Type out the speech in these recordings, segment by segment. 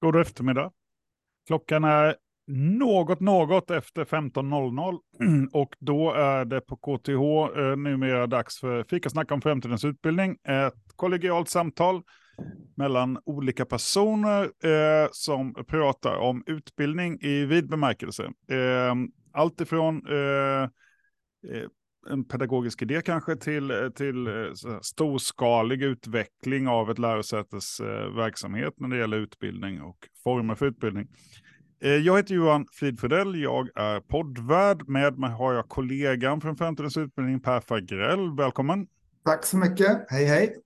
God eftermiddag. Klockan är något, något efter 15.00 och då är det på KTH eh, numera dags för fikasnack om framtidens utbildning. Ett kollegialt samtal mellan olika personer eh, som pratar om utbildning i vid bemärkelse. Eh, allt ifrån eh, eh en pedagogisk idé kanske till, till eh, storskalig utveckling av ett lärosätes eh, verksamhet när det gäller utbildning och former för utbildning. Eh, jag heter Johan Fridfudell, jag är poddvärd. Med mig har jag kollegan från Framtidens utbildning, Per Fagrell. Välkommen! Tack så mycket, hej hej!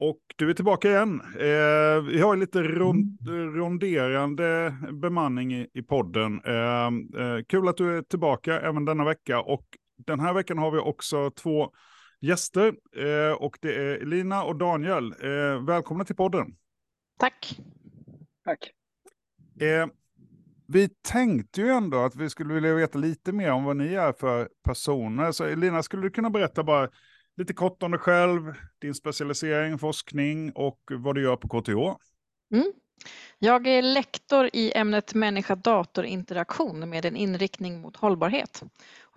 Och du är tillbaka igen. Eh, vi har lite rond, mm. ronderande bemanning i, i podden. Eh, eh, kul att du är tillbaka även denna vecka. Och den här veckan har vi också två gäster eh, och det är Elina och Daniel. Eh, välkomna till podden. Tack. Tack. Eh, vi tänkte ju ändå att vi skulle vilja veta lite mer om vad ni är för personer. Så Elina, skulle du kunna berätta bara lite kort om dig själv, din specialisering, forskning och vad du gör på KTH? Mm. Jag är lektor i ämnet människa-dator-interaktion med en inriktning mot hållbarhet.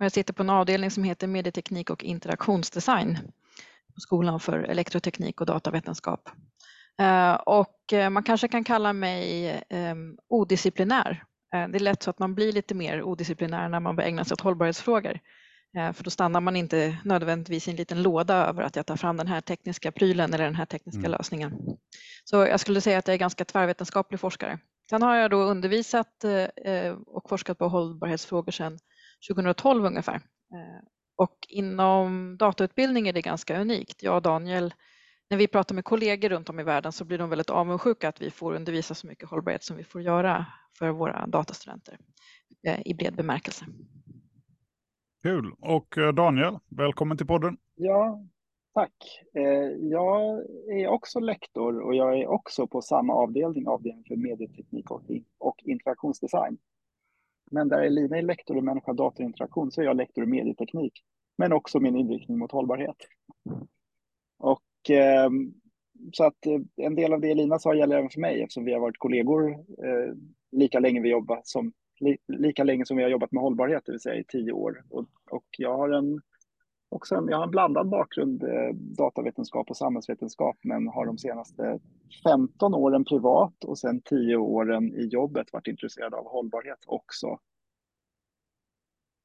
Och jag sitter på en avdelning som heter medieteknik och interaktionsdesign på Skolan för elektroteknik och datavetenskap. Eh, och eh, man kanske kan kalla mig ehm, odisciplinär. Eh, det är lätt så att man blir lite mer odisciplinär när man börjar ägna sig åt hållbarhetsfrågor. För då stannar man inte nödvändigtvis i en liten låda över att jag tar fram den här tekniska prylen eller den här tekniska mm. lösningen. Så jag skulle säga att jag är ganska tvärvetenskaplig forskare. Sen har jag då undervisat och forskat på hållbarhetsfrågor sedan 2012 ungefär. Eh, och inom datautbildning är det ganska unikt. Jag och Daniel, när vi pratar med kollegor runt om i världen så blir de väldigt avundsjuka att vi får undervisa så mycket hållbarhet som vi får göra för våra datastudenter eh, i bred bemärkelse. Kul. Och eh, Daniel, välkommen till podden. Ja, tack. Jag är också lektor och jag är också på samma avdelning, avdelning för medieteknik och interaktionsdesign. Men där Elina är lektor i människa-datorinteraktion så är jag lektor i medieteknik, men också min inriktning mot hållbarhet. Och eh, så att eh, en del av det Elina sa gäller även för mig eftersom vi har varit kollegor eh, lika länge vi jobbat som li, lika länge som vi har jobbat med hållbarhet, det vill säga i tio år. Och, och jag har en också en, jag har en blandad bakgrund, eh, datavetenskap och samhällsvetenskap, men har de senaste 15 åren privat och sen 10 åren i jobbet varit intresserad av hållbarhet också.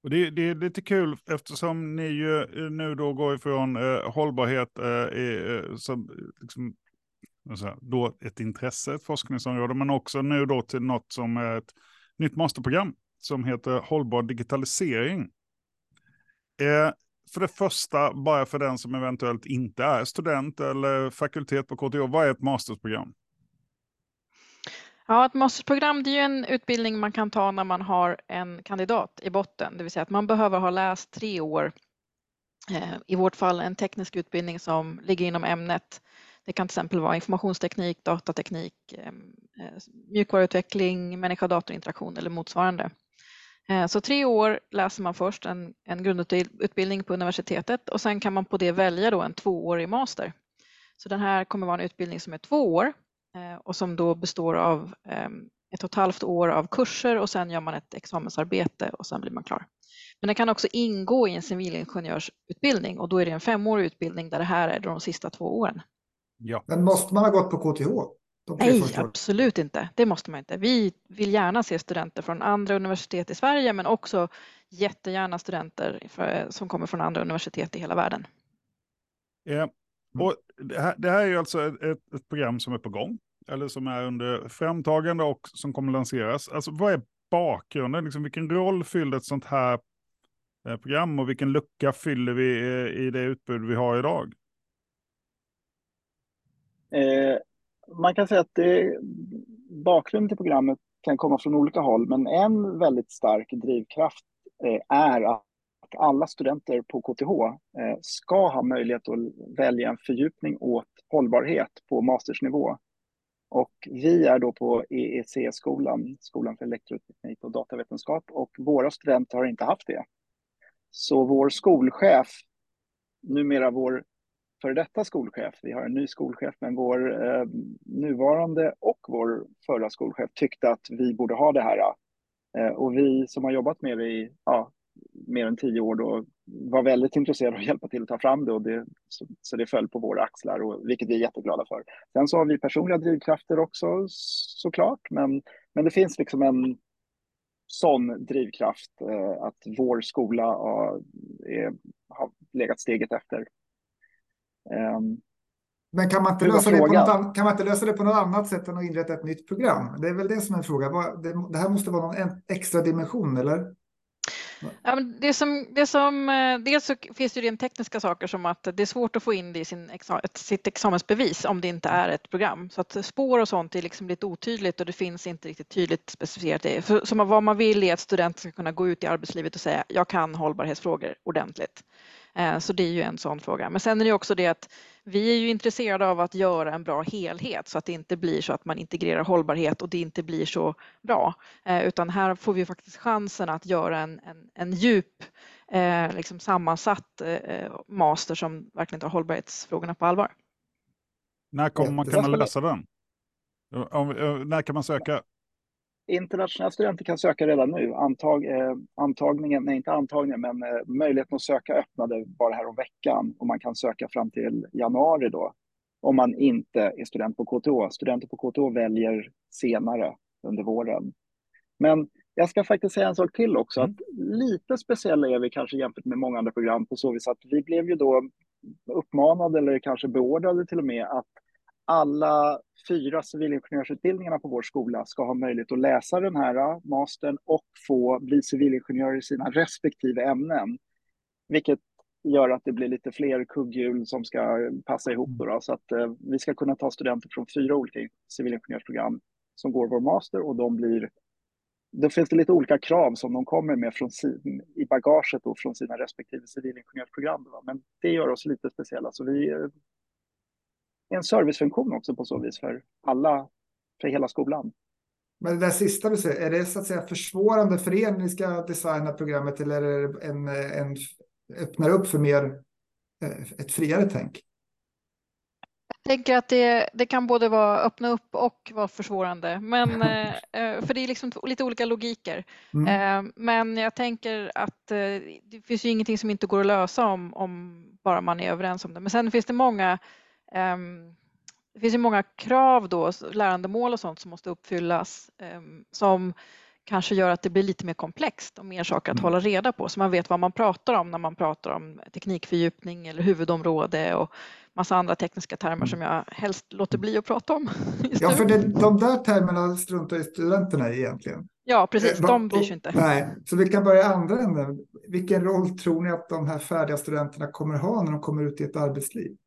Och det, det, är lite kul eftersom ni ju nu då går ifrån eh, hållbarhet eh, eh som liksom, alltså, då ett intresse, ett forskningsområde, men också nu då till något som är ett nytt masterprogram som heter hållbar digitalisering. Eh, för det första, bara för den som eventuellt inte är student eller fakultet på KTH, vad är ett mastersprogram? Ja, ett mastersprogram det är ju en utbildning man kan ta när man har en kandidat i botten, det vill säga att man behöver ha läst tre år, eh, i vårt fall en teknisk utbildning som ligger inom ämnet. Det kan till exempel vara informationsteknik, datateknik, eh, eh, mjukvaruutveckling, människa-datorinteraktion eller motsvarande. Eh, så tre år läser man först en, en grundutbildning på universitetet och sen kan man på det välja då en tvåårig master. Så den här kommer vara en utbildning som är två år eh, och som då består av ehm, ett och ett halvt år av kurser och sen gör man ett examensarbete och sen blir man klar. Men den kan också ingå i en civilingenjörsutbildning och då är det en femårig utbildning där det här är de sista två åren. Ja. Men måste man ha gått på KTH? Nej, absolut inte. Det måste man inte. Vi vill gärna se studenter från andra universitet i Sverige men också jättegärna studenter för, som kommer från andra universitet i hela världen. Ja. Och det, här, det här är ju alltså ett, ett, program som är på gång, eller som är under framtagande och som kommer lanseras. Alltså vad är bakgrunden? Liksom, vilken roll fyller ett sånt här eh, program och vilken lucka fyller vi i, i det utbud vi har idag? Eh, man kan säga att det, bakgrunden till programmet kan komma från olika håll, men en väldigt stark drivkraft eh, är att alla studenter på KTH eh, ska ha möjlighet att välja en fördjupning åt hållbarhet på mastersnivå. Och vi är då på EEC-skolan, Skolan för elektroteknik och datavetenskap, och våra studenter har inte haft det. Så vår skolchef, numera vår före detta skolchef. Vi har en ny skolchef, men vår eh, nuvarande och vår förra skolchef tyckte att vi borde ha det här. Eh, och vi som har jobbat med det i ja, mer än tio år då var väldigt intresserade av att hjälpa till att ta fram det, och det så, så, det föll på våra axlar, och, vilket vi är jätteglada för. Sen så har vi personliga drivkrafter också såklart, men, men det finns liksom en sån drivkraft eh, att vår skola har, är, har legat steget efter. Um, men kan man, inte lösa det på något, kan man inte lösa det på något annat sätt än att inrätta ett nytt program? Det är väl det som är frågan. Det, det här måste vara någon extra dimension, eller? Ja, men det som, det som, eh, dels så finns det rent tekniska saker som att det är svårt att få in det i sin sitt examensbevis om det inte är ett program. Så att spår och sånt är liksom lite otydligt och det finns inte riktigt tydligt specificerat. Det. För, så vad man vill är att studenter ska kunna gå ut i arbetslivet och säga jag kan hållbarhetsfrågor ordentligt. Eh, så det är ju en sån fråga. Men sen är det också det att vi är ju intresserade av att göra en bra helhet så att det inte blir så att man integrerar hållbarhet och det inte blir så bra. Eh, utan här får vi faktiskt chansen att göra en, en, en djup eh, liksom sammansatt master som verkligen tar hållbarhetsfrågorna på allvar. När kommer man kunna läsa den? När kan man söka? Internationella studenter kan söka redan nu. Antag, eh, antagningen, nej inte antagningen, men eh, möjligheten att söka öppnade bara här om veckan och man kan söka fram till januari då. Om man inte är student på KTH. Studenter på KTH väljer senare under våren. Men jag ska faktiskt säga en sak till också, mm. att lite speciella är vi kanske jämfört med många andra program på så vis att vi blev ju då uppmanade eller kanske beordrade till och med att alla fyra civilingenjörsutbildningarna på vår skola ska ha möjlighet att läsa den här äh, mastern och få bli civilingenjör i sina respektive ämnen. Vilket gör att det blir lite fler kugghjul som ska passa ihop. Då, då så att eh, vi ska kunna ta studenter från fyra olika civilingenjörsprogram som går vår master och de blir då finns det lite olika krav som de kommer med från sin, i bagaget då, från sina respektive civilingenjörsprogram. Då. Men det gör oss lite speciella. Så vi en servicefunktion också på så vis för alla, för hela skolan. Men det där sista du säger, är det så att säga försvårande för er när ni ska designa programmet eller är det en, en, öppnar upp för mer eh, ett friare tänk? Jag tänker att det, det kan både vara öppna upp och vara försvårande, men, eh, eh, för det är liksom lite olika logiker. Mm. Men jag tänker att det finns ju ingenting som inte går att lösa om, om bara man är överens om det. Men sen finns det många det finns ju många krav då, lärandemål och sånt som måste uppfyllas ehm, som kanske gör att det blir lite mer komplext och mer saker att mm. hålla reda på så man vet vad man pratar om när man pratar om teknikfördjupning eller huvudområde och massa andra tekniska termer mm. som jag helst låter bli att prata om. Ja, för det, de där termerna struntar ju studenterna i egentligen. Ja, precis. Eh, de bryr sig inte. Nej, så vi kan börja andra änden. Vilken roll tror ni att de här färdiga studenterna kommer ha när de kommer ut i ett arbetsliv?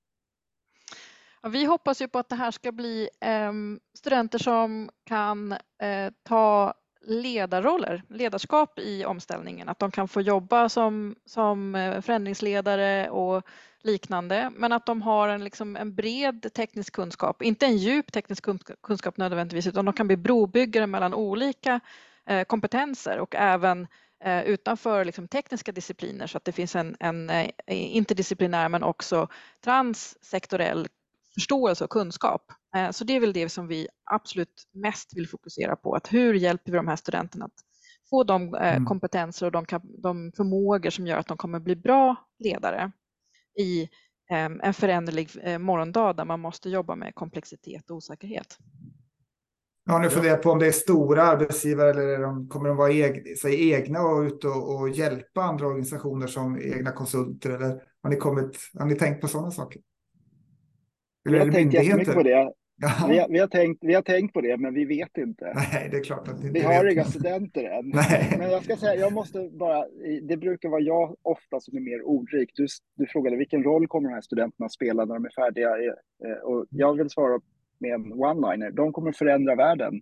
Ja, vi hoppas ju på att det här ska bli eh, studenter som kan eh, ta ledarroller, ledarskap i omställningen, att de kan få jobba som, som eh, förändringsledare och liknande, men att de har en, liksom, en bred teknisk kunskap, inte en djup teknisk kunskap nödvändigtvis, utan de kan bli brobyggare mellan olika eh, kompetenser och även eh, utanför liksom, tekniska discipliner. Så att det finns en, en eh, interdisciplinär men också transsektorell förståelse och kunskap. Eh, så det är väl det som vi absolut mest vill fokusera på. Att hur hjälper vi de här studenterna att få de eh, mm. kompetenser och de, de förmågor som gör att de kommer bli bra ledare i ehm, en föränderlig eh, morgondag där man måste jobba med komplexitet och osäkerhet. Har ni funderat på om det är stora arbetsgivare eller de, kommer de vara eg, sig egna och ut och, och, hjälpa andra organisationer som egna konsulter? Eller har ni, kommit, har ni tänkt på sådana saker? Vi har tänkt jättemycket på det. Vi har, vi, har tänkt, vi har tänkt på det, men vi vet inte. Nej, det är klart att vi har vet. inga studenter än. Nej. Men jag ska säga, jag måste bara, det brukar vara jag ofta som är mer ordrik. Du, du frågade vilken roll kommer de här studenterna spela när de är färdiga? Eh, och jag vill svara med en one-liner. De kommer förändra världen.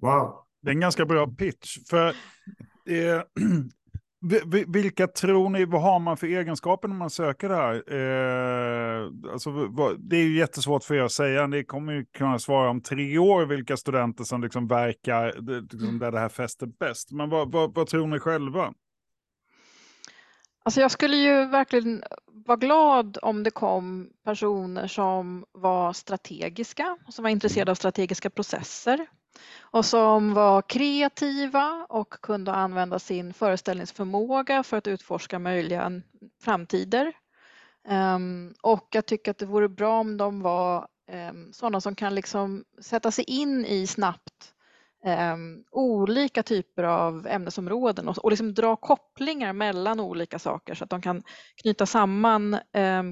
Wow. Det är en ganska bra pitch. För eh, vilka tror ni, vad har man för egenskaper när man söker det här? Eh, alltså, det är ju jättesvårt för er att säga, ni kommer ju kunna svara om tre år vilka studenter som liksom verkar, liksom, där det här fäster bäst. Men vad, vad, vad tror ni själva? Alltså jag skulle ju verkligen vara glad om det kom personer som var strategiska, som var intresserade av strategiska processer och som var kreativa och kunde använda sin föreställningsförmåga för att utforska möjliga framtider. Ehm, och jag tycker att det vore bra om de var ehm, sådana som kan liksom sätta sig in i snabbt ehm, olika typer av ämnesområden och, och liksom dra kopplingar mellan olika saker så att de kan knyta samman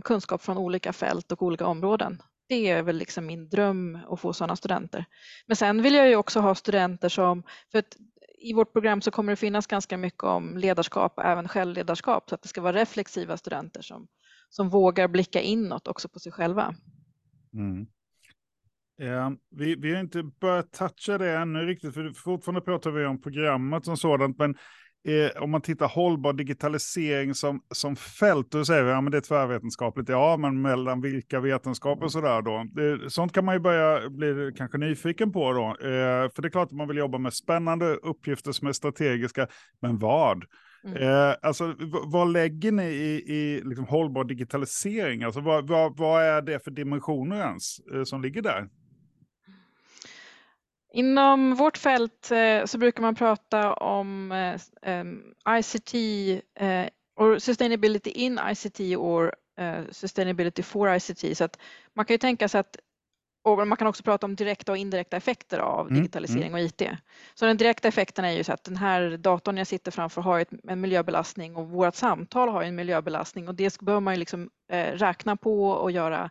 kunskap från olika fält och olika områden. Det är väl liksom min dröm att få sådana studenter. Men sen vill jag ju också ha studenter som, för att i vårt program så kommer det finnas ganska mycket om ledarskap och även självledarskap så att det ska vara reflexiva studenter som, som vågar blicka inåt också på sig själva. Mm. Eh, vi, vi har inte börjat toucha det ännu riktigt, för fortfarande pratar vi om programmet som sådant, men eh, om man tittar hållbar digitalisering som, som fält, då säger vi att ja, det är tvärvetenskapligt. Ja, men mellan vilka vetenskaper och sådär då? Det, sånt kan man ju börja bli kanske nyfiken på då. Eh, för det är klart att man vill jobba med spännande uppgifter som är strategiska, men vad? Mm. Eh, alltså, vad lägger ni i, i liksom hållbar digitalisering? Alltså, vad, vad, vad är det för dimensioner ens eh, som ligger där? Inom vårt fält eh, så brukar man prata om eh, ICT or sustainability in ICT or sustainability for ICT. Så att man kan ju tänka sig att och man kan också prata om direkta och indirekta effekter av mm, digitalisering mm. och IT. Så den direkta effekten är ju så att den här datorn jag sitter framför har en miljöbelastning och vårt samtal har en miljöbelastning och det behöver man ju liksom räkna på och göra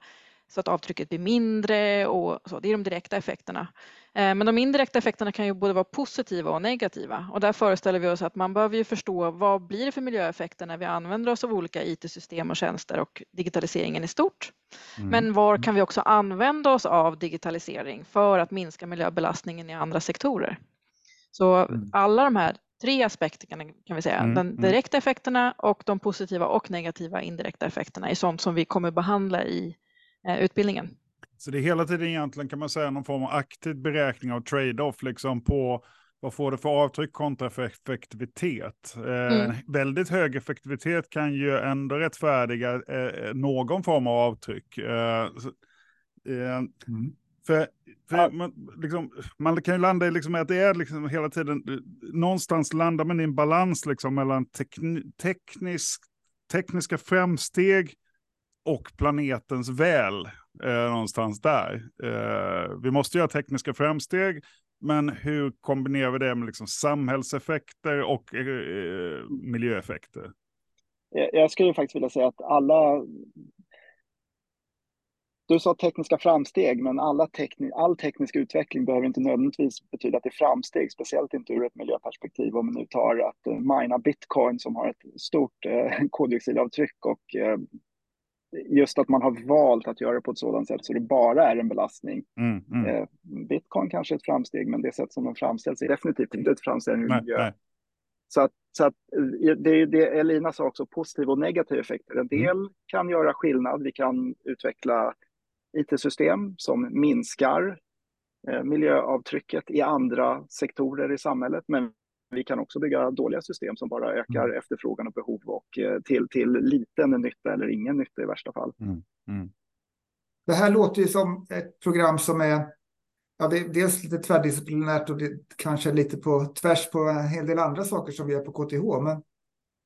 så att avtrycket blir mindre och så. Det är de direkta effekterna. Eh, men de indirekta effekterna kan ju både vara positiva och negativa och där föreställer vi oss att man behöver ju förstå vad blir det för miljöeffekter när vi använder oss av olika IT-system och tjänster och digitaliseringen i stort. Mm. Men var kan vi också använda oss av digitalisering för att minska miljöbelastningen i andra sektorer? Så mm. alla de här tre aspekterna kan vi säga, mm. de mm. direkta effekterna och de positiva och negativa indirekta effekterna är sånt som vi kommer behandla i utbildningen. Så det är hela tiden egentligen kan man säga någon form av aktiv beräkning av trade-off liksom på vad får det för avtryck kontra för effektivitet. Eh, mm. väldigt hög effektivitet kan ju ändå rättfärdiga eh, någon form av avtryck. Eh, eh, mm. För, för ja. man, liksom, man, kan ju landa i liksom att det är liksom hela tiden, någonstans landar man i en balans liksom mellan tekni, teknisk, tekniska framsteg och planetens väl eh, någonstans där. Eh, vi måste göra tekniska framsteg, men hur kombinerar vi det med liksom samhällseffekter och eh, eh miljöeffekter? Jag skulle faktiskt vilja säga att alla du sa tekniska framsteg, men alla tekni all teknisk utveckling behöver inte nödvändigtvis betyda att det är framsteg, speciellt inte ur ett miljöperspektiv. Om vi nu tar att eh, mina bitcoin som har ett stort eh, koldioxidavtryck och just att man har valt att göra det på ett sådant sätt så det bara är en belastning. Mm, mm. Eh, Bitcoin kanske är ett framsteg, men det sätt som de framställs är definitivt inte ett framsteg i miljö. Så att, så att eh, det, det Elina sa också, positiva och negativa effekter. En mm. del mm. kan göra skillnad. Vi kan utveckla IT-system som minskar eh, miljöavtrycket i andra sektorer i samhället, men vi kan också bygga dåliga system som bara ökar mm. efterfrågan och behov och eh, till, till liten nytta eller ingen nytta i värsta fall. Mm. Mm. Det här låter ju som ett program som är ja, det är dels lite tvärdisciplinärt och det kanske lite på tvärs på en hel del andra saker som vi gör på KTH. Men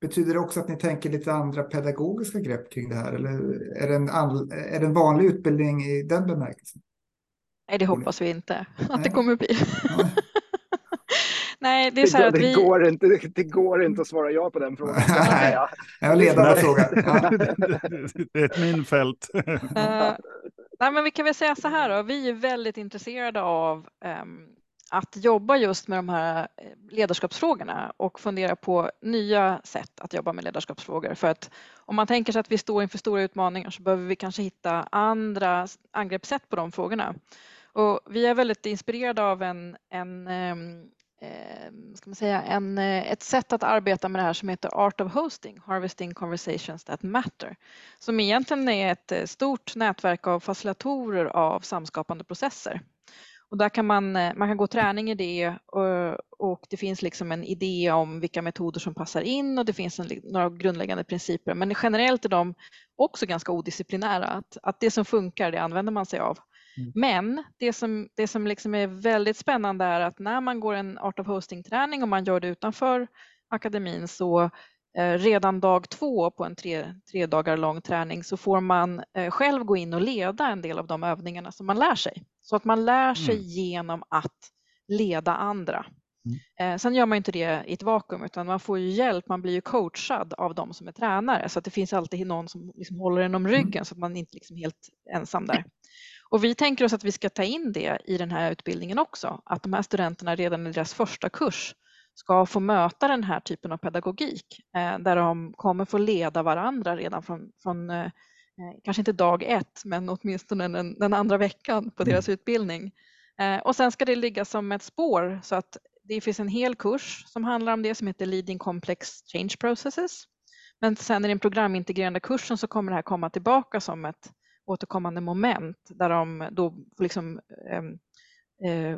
betyder det också att ni tänker lite andra pedagogiska grepp kring det här? Eller är det en, är det en vanlig utbildning i den bemärkelsen? Nej, det hoppas vi inte att Nej. det kommer att bli. Nej, det är så här det, att vi... går inte, det, det, går inte att svara ja på den frågan. Nej, jag ledande fråga. det är ett minfält. uh, nej, men vi kan väl säga så här då, vi är väldigt intresserade av um, att jobba just med de här eh, ledarskapsfrågorna och fundera på nya sätt att jobba med ledarskapsfrågor. För att om man tänker sig att vi står inför stora utmaningar så behöver vi kanske hitta andra angreppssätt på de frågorna. Och vi är väldigt inspirerade av en, en ehm, eh, Eh, ska man säga, en, eh, ett sätt att arbeta med det här som heter Art of Hosting, Harvesting Conversations That Matter, som egentligen är ett eh, stort nätverk av facilitatorer av samskapande processer. Och där kan man, man kan gå träning i det och, och, det finns liksom en idé om vilka metoder som passar in och det finns en, några grundläggande principer. Men generellt är de också ganska odisciplinära. Att, att det som funkar, det använder man sig av. Mm. Men det som, det som liksom är väldigt spännande är att när man går en Art of Hosting-träning och man gör det utanför akademin så Eh, redan dag två på en tre, tre dagar lång träning så får man eh, själv gå in och leda en del av de övningarna som man lär sig. Så att man lär sig mm. genom att leda andra. Mm. Eh, sen gör man inte det i ett vakuum utan man får ju hjälp, man blir ju coachad av de som är tränare så att det finns alltid någon som liksom håller en om ryggen mm. så att man inte liksom är helt ensam där. Och vi tänker oss att vi ska ta in det i den här utbildningen också, att de här studenterna redan i deras första kurs ska få möta den här typen av pedagogik eh, där de kommer få leda varandra redan från, från eh, eh, kanske inte dag ett, men åtminstone den, den andra veckan på deras mm. utbildning. Och sen ska det ligga som ett spår så att det finns en hel kurs som handlar om det som heter Leading Complex Change Processes. Men sen i den programintegrerande kursen så kommer det här komma tillbaka som ett återkommande moment där de då liksom, eh,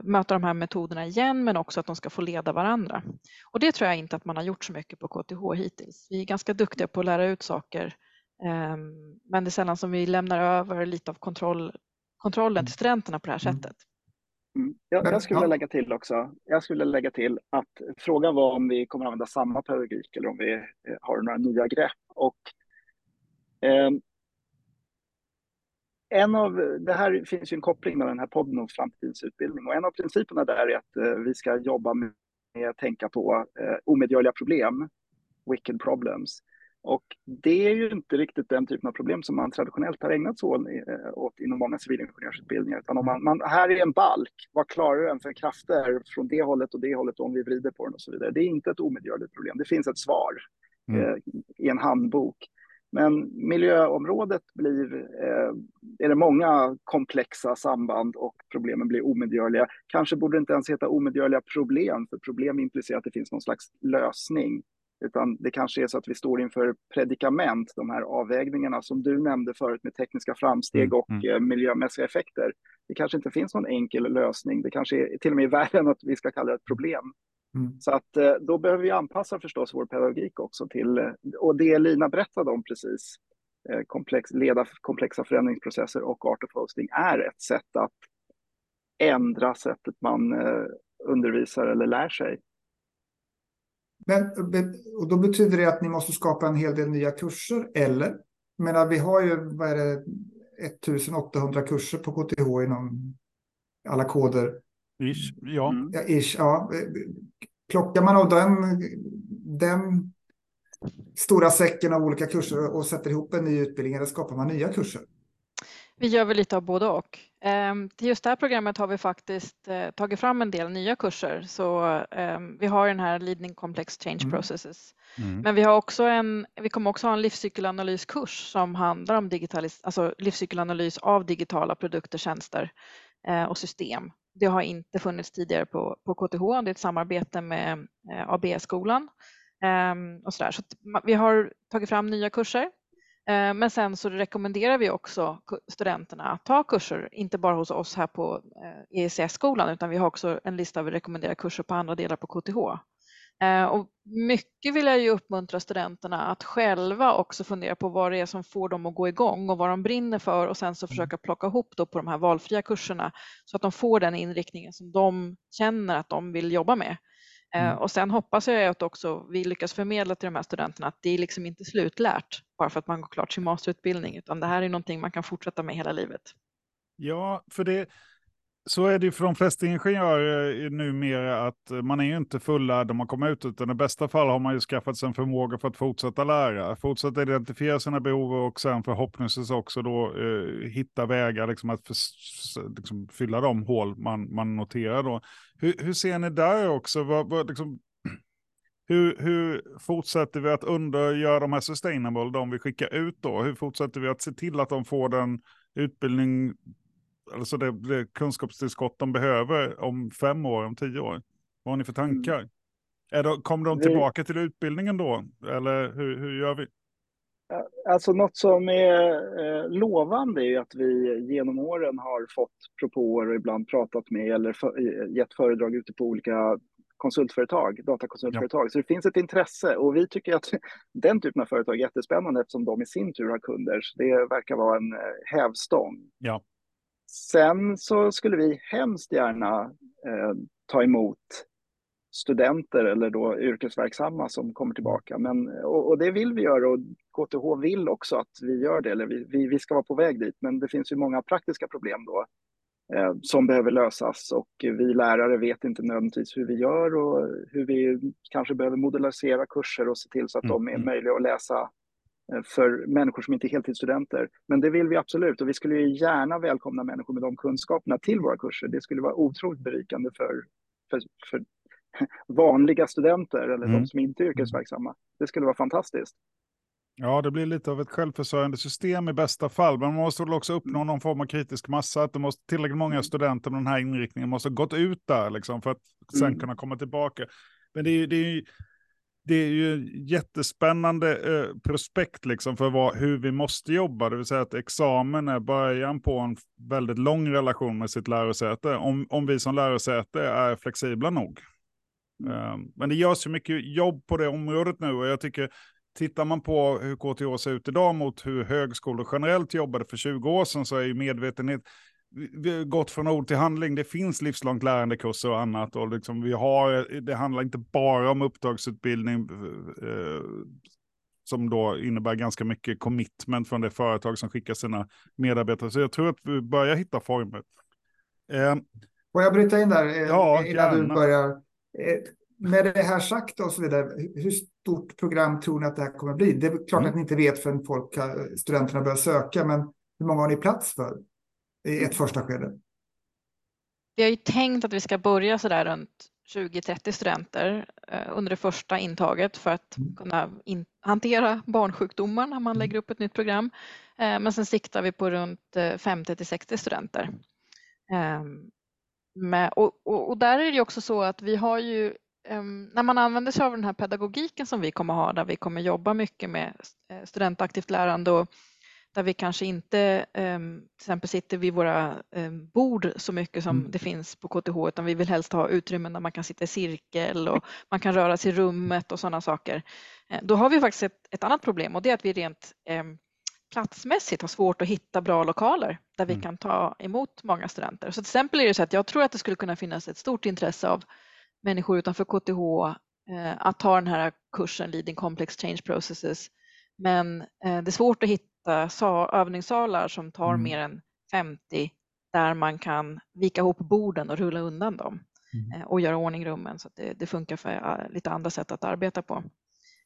möta de här metoderna igen men också att de ska få leda varandra. Och det tror jag inte att man har gjort så mycket på KTH hittills. Vi är ganska duktiga på att lära ut saker eh, men det är sällan som vi lämnar över lite av kontroll, kontrollen till studenterna på det här mm. sättet. Mm. Jag, jag, skulle lägga till också, jag skulle lägga till att frågan var om vi kommer att använda samma pedagogik eller om vi eh, har några nya grepp. Och, eh, en av, det här finns ju en koppling med den här podden om framtidens utbildning och en av principerna där är att eh, vi ska jobba med att tänka på eh, omedgörliga problem, wicked problems. Och det är ju inte riktigt den typen av problem som man traditionellt har ägnat sig åt, eh, åt inom många civilingenjörsutbildningar. Utan om man, man, här är en balk, vad klarar den för krafter från det hållet och det hållet om vi vrider på den och så vidare. Det är inte ett omedgörligt problem, det finns ett svar mm. eh, i en handbok. Men miljöområdet blir, eh, är det många komplexa samband och problemen blir omedgörliga. Kanske borde det inte ens heta omedgörliga problem, för problem implicerar att det finns någon slags lösning. Utan det kanske är så att vi står inför predikament, de här avvägningarna som du nämnde förut med tekniska framsteg mm, och mm. miljömässiga effekter. Det kanske inte finns någon enkel lösning. Det kanske är till och med värre än att vi ska kalla det ett problem. Mm. Så att eh, då behöver vi anpassa förstås vår pedagogik också till, eh, och det Lina berättade om precis, eh, komplex, leda komplexa förändringsprocesser och art of hosting är ett sätt att ändra sättet man undervisar eller lär sig. Men och då betyder det att ni måste skapa en hel del nya kurser, eller? Menar, vi har ju vad är det, 1800 kurser på KTH inom alla koder. Ish, ja. Mm. ja, ish, ja. Plockar man av den, den stora säcken av olika kurser och sätter ihop en ny utbildning eller skapar man nya kurser? Vi gör väl lite av både och. Ehm, till just det här programmet har vi faktiskt eh, tagit fram en del nya kurser. Så ehm, vi har den här Leading Complex Change mm. Processes. Mm. Men vi, har också en, vi kommer också ha en livscykelanalyskurs som handlar om digitalis, alltså livscykelanalys av digitala produkter, tjänster eh, och system. Det har inte funnits tidigare på, på KTH. Det är ett samarbete med eh, ABS-skolan. Ehm, och så där. så vi har tagit fram nya kurser. Eh, men sen så rekommenderar vi också studenterna att ta kurser, inte bara hos oss här på eh, ECS-skolan utan vi har också en lista över rekommenderade kurser på andra delar på KTH. Eh, och mycket vill jag ju uppmuntra studenterna att själva också fundera på vad det är som får dem att gå igång och vad de brinner för och sen så mm. försöka plocka ihop då på de här valfria kurserna så att de får den inriktningen som de känner att de vill jobba med. Eh, mm. Och sen hoppas jag att också vi lyckas förmedla till de här studenterna att det är liksom inte slutlärt bara för att man går klart sin masterutbildning utan det här är någonting man kan fortsätta med hela livet. Ja, för det, så är det ju för de flesta ingenjörer eh, numera att eh, man är ju inte fullärd när man kommer ut, utan i bästa fall har man ju skaffat sig en förmåga för att fortsätta lära, fortsätta identifiera sina behov och sen förhoppningsvis också då eh, hitta vägar liksom att för, liksom fylla de hål man, man noterar då. Hur, hur ser ni där också? Vad, vad, liksom, hur, hur, fortsätter vi att undergöra de här sustainable, de vi skickar ut då? Hur fortsätter vi att se till att de får den utbildning alltså det, det kunskapstillskott de behöver om fem år, om tio år? Vad har ni för tankar? Mm. Är det, kommer de tillbaka till utbildningen då? Eller hur, hur gör vi? Alltså något som är eh, lovande är att vi genom åren har fått propåer och ibland pratat med eller för, gett föredrag ute på olika konsultföretag, datakonsultföretag. Ja. Så det finns ett intresse och vi tycker att den typen av företag är jättespännande eftersom de i sin tur har kunder. Så det verkar vara en hävstång. Ja. Sen så skulle vi hemskt gärna eh, ta emot studenter eller då yrkesverksamma som kommer tillbaka. Men, och, och, det vill vi göra och KTH vill också att vi gör det, eller vi, vi, vi ska vara på väg dit. Men det finns ju många praktiska problem då eh, som behöver lösas och vi lärare vet inte nödvändigtvis hur vi gör och hur vi kanske behöver modellisera kurser och se till så att mm. de är mm. möjliga att läsa för människor som inte är heltidsstudenter. Men det vill vi absolut och vi skulle ju gärna välkomna människor med de kunskaperna till våra kurser. Det skulle vara otroligt berikande för, för, för vanliga studenter eller mm. de som inte är yrkesverksamma. Det skulle vara fantastiskt. Ja, det blir lite av ett självförsörjande system i bästa fall, men man måste väl också uppnå någon form av kritisk massa, att det måste tillräckligt många mm. studenter med den här inriktningen måste ha gått ut där liksom, för att sen mm. kunna komma tillbaka. Men det är, det är, det är ju jättespännande eh, prospekt liksom för vad, hur vi måste jobba, det vill säga att examen är början på en väldigt lång relation med sitt lärosäte, om, om vi som lärosäte är flexibla nog. Mm. Men det görs ju mycket jobb på det området nu och jag tycker, tittar man på hur KTH ser ut idag mot hur högskolor generellt jobbade för 20 år sedan så är ju medvetenhet, gått från ord till handling. Det finns livslångt lärandekurser och annat. Och liksom vi har, det handlar inte bara om uppdragsutbildning eh, som då innebär ganska mycket commitment från det företag som skickar sina medarbetare. Så jag tror att vi börjar hitta former. Eh, Får jag bryta in där eh, ja, innan gärna. du börjar? Eh, med det här sagt och så vidare, hur stort program tror ni att det här kommer bli? Det är klart mm. att ni inte vet förrän folk, studenterna börjar söka, men hur många har ni plats för i ett första skede? Vi har ju tänkt att vi ska börja så där runt 20-30 studenter eh, under det första intaget för att mm. kunna hantera barnsjukdomar när man mm. lägger upp ett nytt program. Eh, men sen siktar vi på runt 50 60 studenter. Ehm, och, där är det också så att vi har ju, um, när man använder sig av den här pedagogiken som vi kommer ha, där vi kommer jobba mycket med eh, studentaktivt lärande och där vi kanske inte um, till exempel sitter vid våra um, bord så mycket som mm. det finns på KTH utan vi vill helst ha utrymmen där man kan sitta i cirkel och man kan röra sig i rummet och sådana saker. Uh, då har vi faktiskt ett, ett, annat problem och det är att vi rent platsmässigt har svårt att hitta bra lokaler där vi mm. kan ta emot många studenter. Så till exempel är det så att jag tror att det skulle kunna finnas ett stort intresse av människor utanför KTH eh, att ta den här kursen Leading Complex Change Processes. Men eh, det är svårt att hitta övningssalar som tar mm. mer än 50 där man kan vika ihop borden och rulla undan dem mm. Eh, och göra ordning rummen så att det, det funkar för lite andra sätt att arbeta på.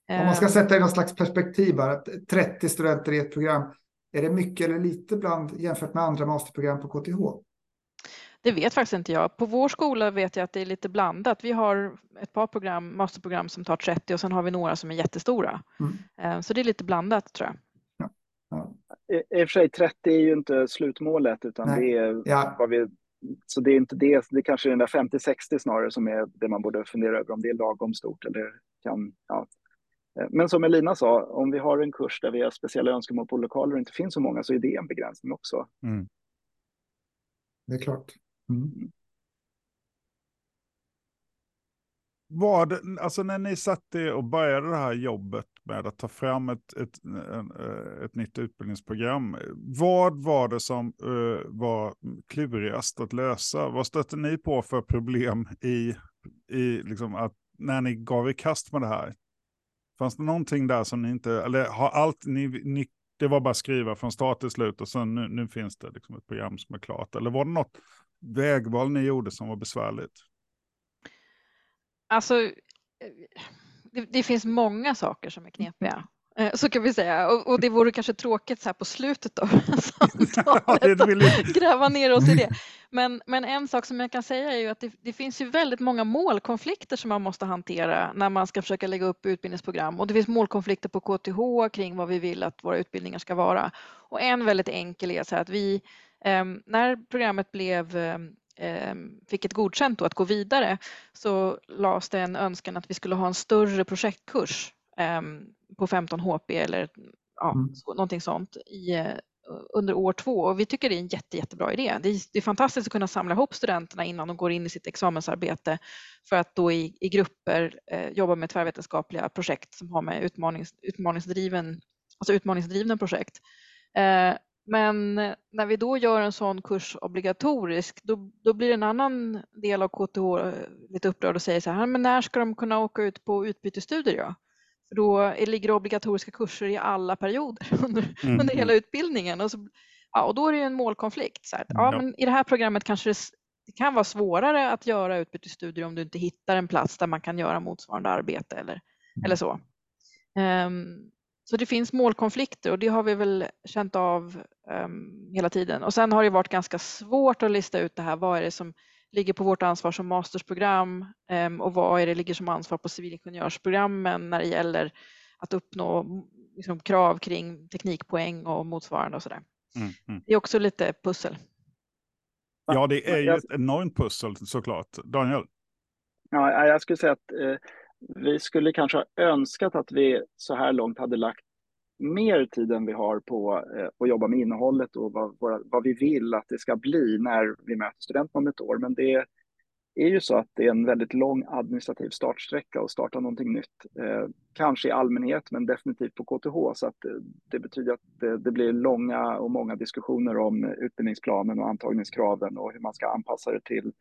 Om man ska sätta i någon slags perspektiv, bara, 30 studenter i ett program, är det mycket eller lite bland jämfört med andra masterprogram på KTH? Det vet faktiskt inte jag. På vår skola vet jag att det är lite blandat. Vi har ett par program, masterprogram som tar 30 och sen har vi några som är jättestora. Mm. Eh, så det är lite blandat tror jag. I, och för sig 30 är ju inte slutmålet utan Nej. det är ja. vad vi så det är inte det, det är kanske är den där 50-60 snarare som är det man borde fundera över om det är lagom stort eller kan, ja, Eh, men som Elina sa, om vi har en kurs där vi har speciella önskemål på lokaler och inte finns så många så är det en begränsning också. Mm. Det är klart. Mm. mm. Vad, alltså när ni satte och började det här jobbet med att ta fram ett, ett, ett, eh, ett nytt utbildningsprogram, vad var det som uh, var klurigast att lösa? Vad stötte ni på för problem i, i liksom att när ni gav i kast med det här? Fanns det någonting där som ni inte, eller har allt, ni, ni, det var bara skriva från start till slut och sen nu, nu finns det liksom ett program som är klart? Eller var det något vägval ni gjorde som var besvärligt? Alltså, det, det finns många saker som är knepiga. Eh, så kan vi säga. Och, och, det vore kanske tråkigt så här på slutet av samtalet att gräva ner oss i det. Men, men en sak som jag kan säga är ju att det, det, finns ju väldigt många målkonflikter som man måste hantera när man ska försöka lägga upp utbildningsprogram. Och det finns målkonflikter på KTH kring vad vi vill att våra utbildningar ska vara. Och en väldigt enkel är så att vi, eh, när programmet blev eh, fick ett godkänt att gå vidare så lades det en önskan att vi skulle ha en större projektkurs Ehm, på 15 HP eller ja, Mm. så, någonting sånt i, eh, under år två och vi tycker det är en jätte, jättebra idé. Det är, det är fantastiskt att kunna samla ihop studenterna innan de går in i sitt examensarbete för att då i, i grupper eh, jobba med tvärvetenskapliga projekt som har med utmanings, utmaningsdriven, alltså utmaningsdrivna projekt. Eh, men när vi då gör en sån kurs obligatorisk, då, då blir en annan del av KTH eh, lite upprörd och säger så här, men när ska de kunna åka ut på utbytesstudier? Ja? För då är- ligger det obligatoriska kurser i alla perioder under, Mm, under hela utbildningen. Och, så, ja, och då är det ju en målkonflikt. Så här, ja, Ja. men I det här programmet kanske det, det kan vara svårare att göra utbytesstudier om du inte hittar en plats där man kan göra motsvarande arbete eller, eller så. Ehm, så det finns målkonflikter och det har vi väl känt av ehm, hela tiden. Och sen har det varit ganska svårt att lista ut det här. Vad är det som ligger på vårt ansvar som mastersprogram ehm, och vad är det ligger som ansvar på civilingenjörsprogrammen när det gäller att uppnå liksom, krav kring teknikpoäng och motsvarande och sådär. Mm, mm. Det är också lite pussel. Ja, det är ju ett enormt pussel såklart. Daniel? Ja, jag skulle säga att eh, vi skulle kanske ha önskat att vi så här långt hade lagt mer tid än vi har på eh, att jobba med innehållet och vad, vad vi vill att det ska bli när vi möter studenterna om ett år. Men det är ju så att det är en väldigt lång administrativ startsträcka att starta någonting nytt. Eh, kanske i allmänhet, men definitivt på KTH. Så att eh, det betyder att det, det blir långa och många diskussioner om utbildningsplanen och antagningskraven och hur man ska anpassa det till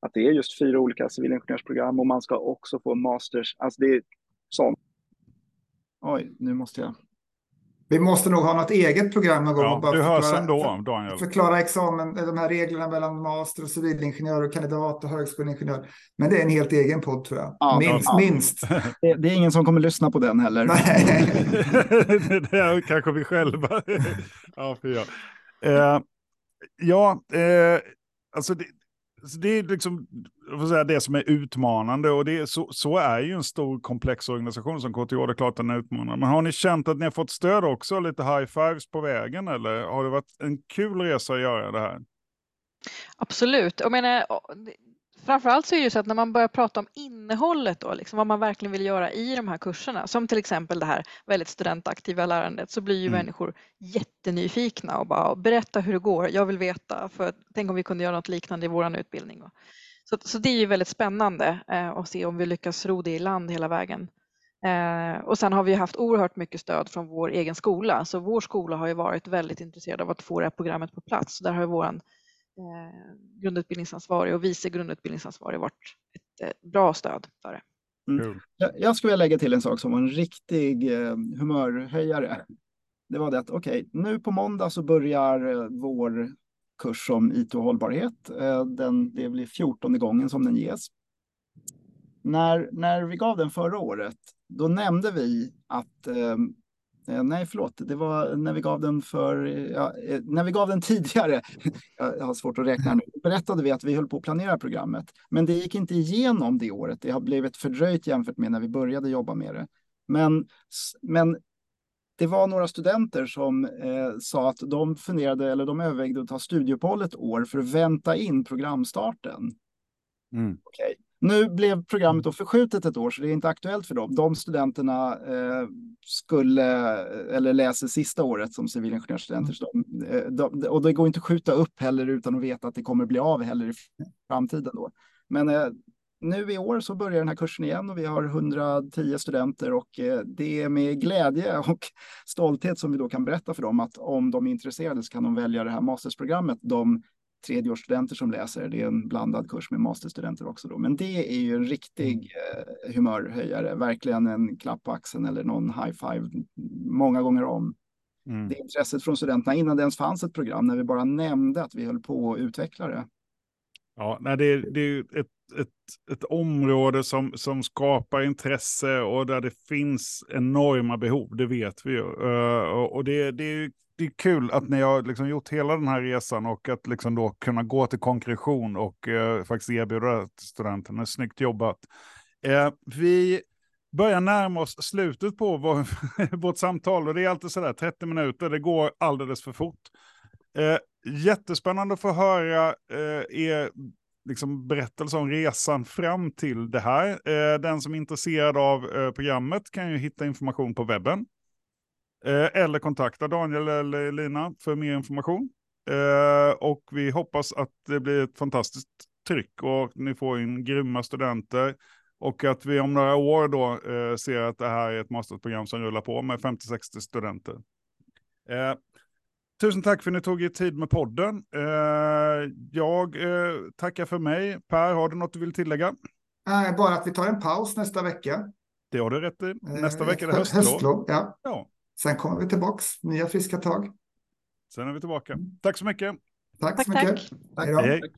att det är just fyra olika civilingenjörsprogram och man ska också få masters. Alltså det är sånt. Oj, nu måste jag. Vi måste nog ha något eget program någon gång. bara du hörs förklara- ändå, Daniel. Förklara examen, de här reglerna mellan master och civilingenjör och kandidat och högskoleingenjör. Men det är en helt egen podd tror jag. Ja, minst, ja. minst. Det, det är ingen som kommer lyssna på den heller. Nej. det där kanske vi själva. ja, för ja. Eh, ja, eh, alltså det, det är liksom säga, det som är utmanande och det är, så, så är ju en stor komplex organisation som KTH, det är klart den är utmanande. Men har ni känt att ni har fått stöd också, lite high fives på vägen eller har det varit en kul resa att göra det här? Absolut. Jag menar, framförallt så är det ju så att när man börjar prata om innehållet då, liksom vad man verkligen vill göra i de här kurserna, som till exempel det här väldigt studentaktiva lärandet, så blir ju Mm. människor jättenyfikna och bara berätta hur det går, jag vill veta, för tänk om vi kunde göra något liknande i vår utbildning. Så, så det är ju väldigt spännande eh, att se om vi lyckas ro det i land hela vägen. Eh, och sen har vi haft oerhört mycket stöd från vår egen skola, så vår skola har ju varit väldigt intresserad av att få det här programmet på plats. Där har ju våran grundutbildningsansvarig och vice grundutbildningsansvarig varit ett eh, bra stöd för det. Kul. Jag, jag skulle vilja lägga till en sak som var en riktig eh, humörhöjare. Det var det att okej, nu på måndag så börjar eh, vår kurs om IT och hållbarhet. Eh, den, det blir 14 gången som den ges. När, när vi gav den förra året, då nämnde vi att eh, eh, Nej, förlåt. Det var när vi gav den för... Ja, eh, när vi gav den tidigare, jag har svårt att räkna nu, berättade vi att vi höll på att planera programmet. Men det gick inte igenom det året. Det har blivit fördröjt jämfört med när vi började jobba med det. Men, men det var några studenter som eh, sa att de funderade eller de övervägde att ta studieuppehåll ett år för att vänta in programstarten. Mm. Okej. Nu blev programmet då förskjutet ett år, så det är inte aktuellt för dem. De studenterna eh, skulle, eller läser sista året som civilingenjörsstudenter. Eh, de, de, och det går inte att skjuta upp heller utan att veta att det kommer bli av heller i framtiden då. Men eh, nu i år så börjar den här kursen igen och vi har 110 studenter och eh, det är med glädje och stolthet som vi då kan berätta för dem att om de är intresserade så kan de välja det här mastersprogrammet. De tredjeårsstudenter som läser. Det är en blandad kurs med masterstudenter också. Då. Men det är ju en riktig eh, humörhöjare, verkligen en klapp på axeln eller någon high five många gånger om. Mm. Det intresset från studenterna innan det ens fanns ett program, när vi bara nämnde att vi höll på att utveckla det. Ja, nej, det, är, det är ett, ett, ett område som, som skapar intresse och där det finns enorma behov, det vet vi ju. Eh, och det, det, är, ju- det är kul att ni har liksom gjort hela den här resan och att liksom då kunna gå till konkretion och eh, faktiskt erbjuda studenterna. Snyggt jobbat. Eh, vi börjar närma oss slutet på vår, vårt samtal och det är alltid sådär 30 minuter, det går alldeles för fort. Eh, jättespännande att få höra eh, er liksom, berättelse om resan fram till det här. Eh, den som är intresserad av eh, programmet kan ju hitta information på webben. Eh, eller kontakta Daniel eller Lina för mer information. Eh, och vi hoppas att det blir ett fantastiskt tryck och ni får in grymma studenter. Och att vi om några år då eh, ser att det här är ett masterprogram som rullar på med 50-60 studenter. Tusen tack för att ni tog er tid med podden. Jag tackar för mig. Per, har du något du vill tillägga? Bara att vi tar en paus nästa vecka. Det har du rätt i. Nästa vecka är det höstlov. höstlov, ja. Ja, Sen kommer vi tillbaks, nya friska tag. sen är vi tillbaka. Tack så mycket. Tack, Tack, så mycket. tack. Hej då. Hej. Tack.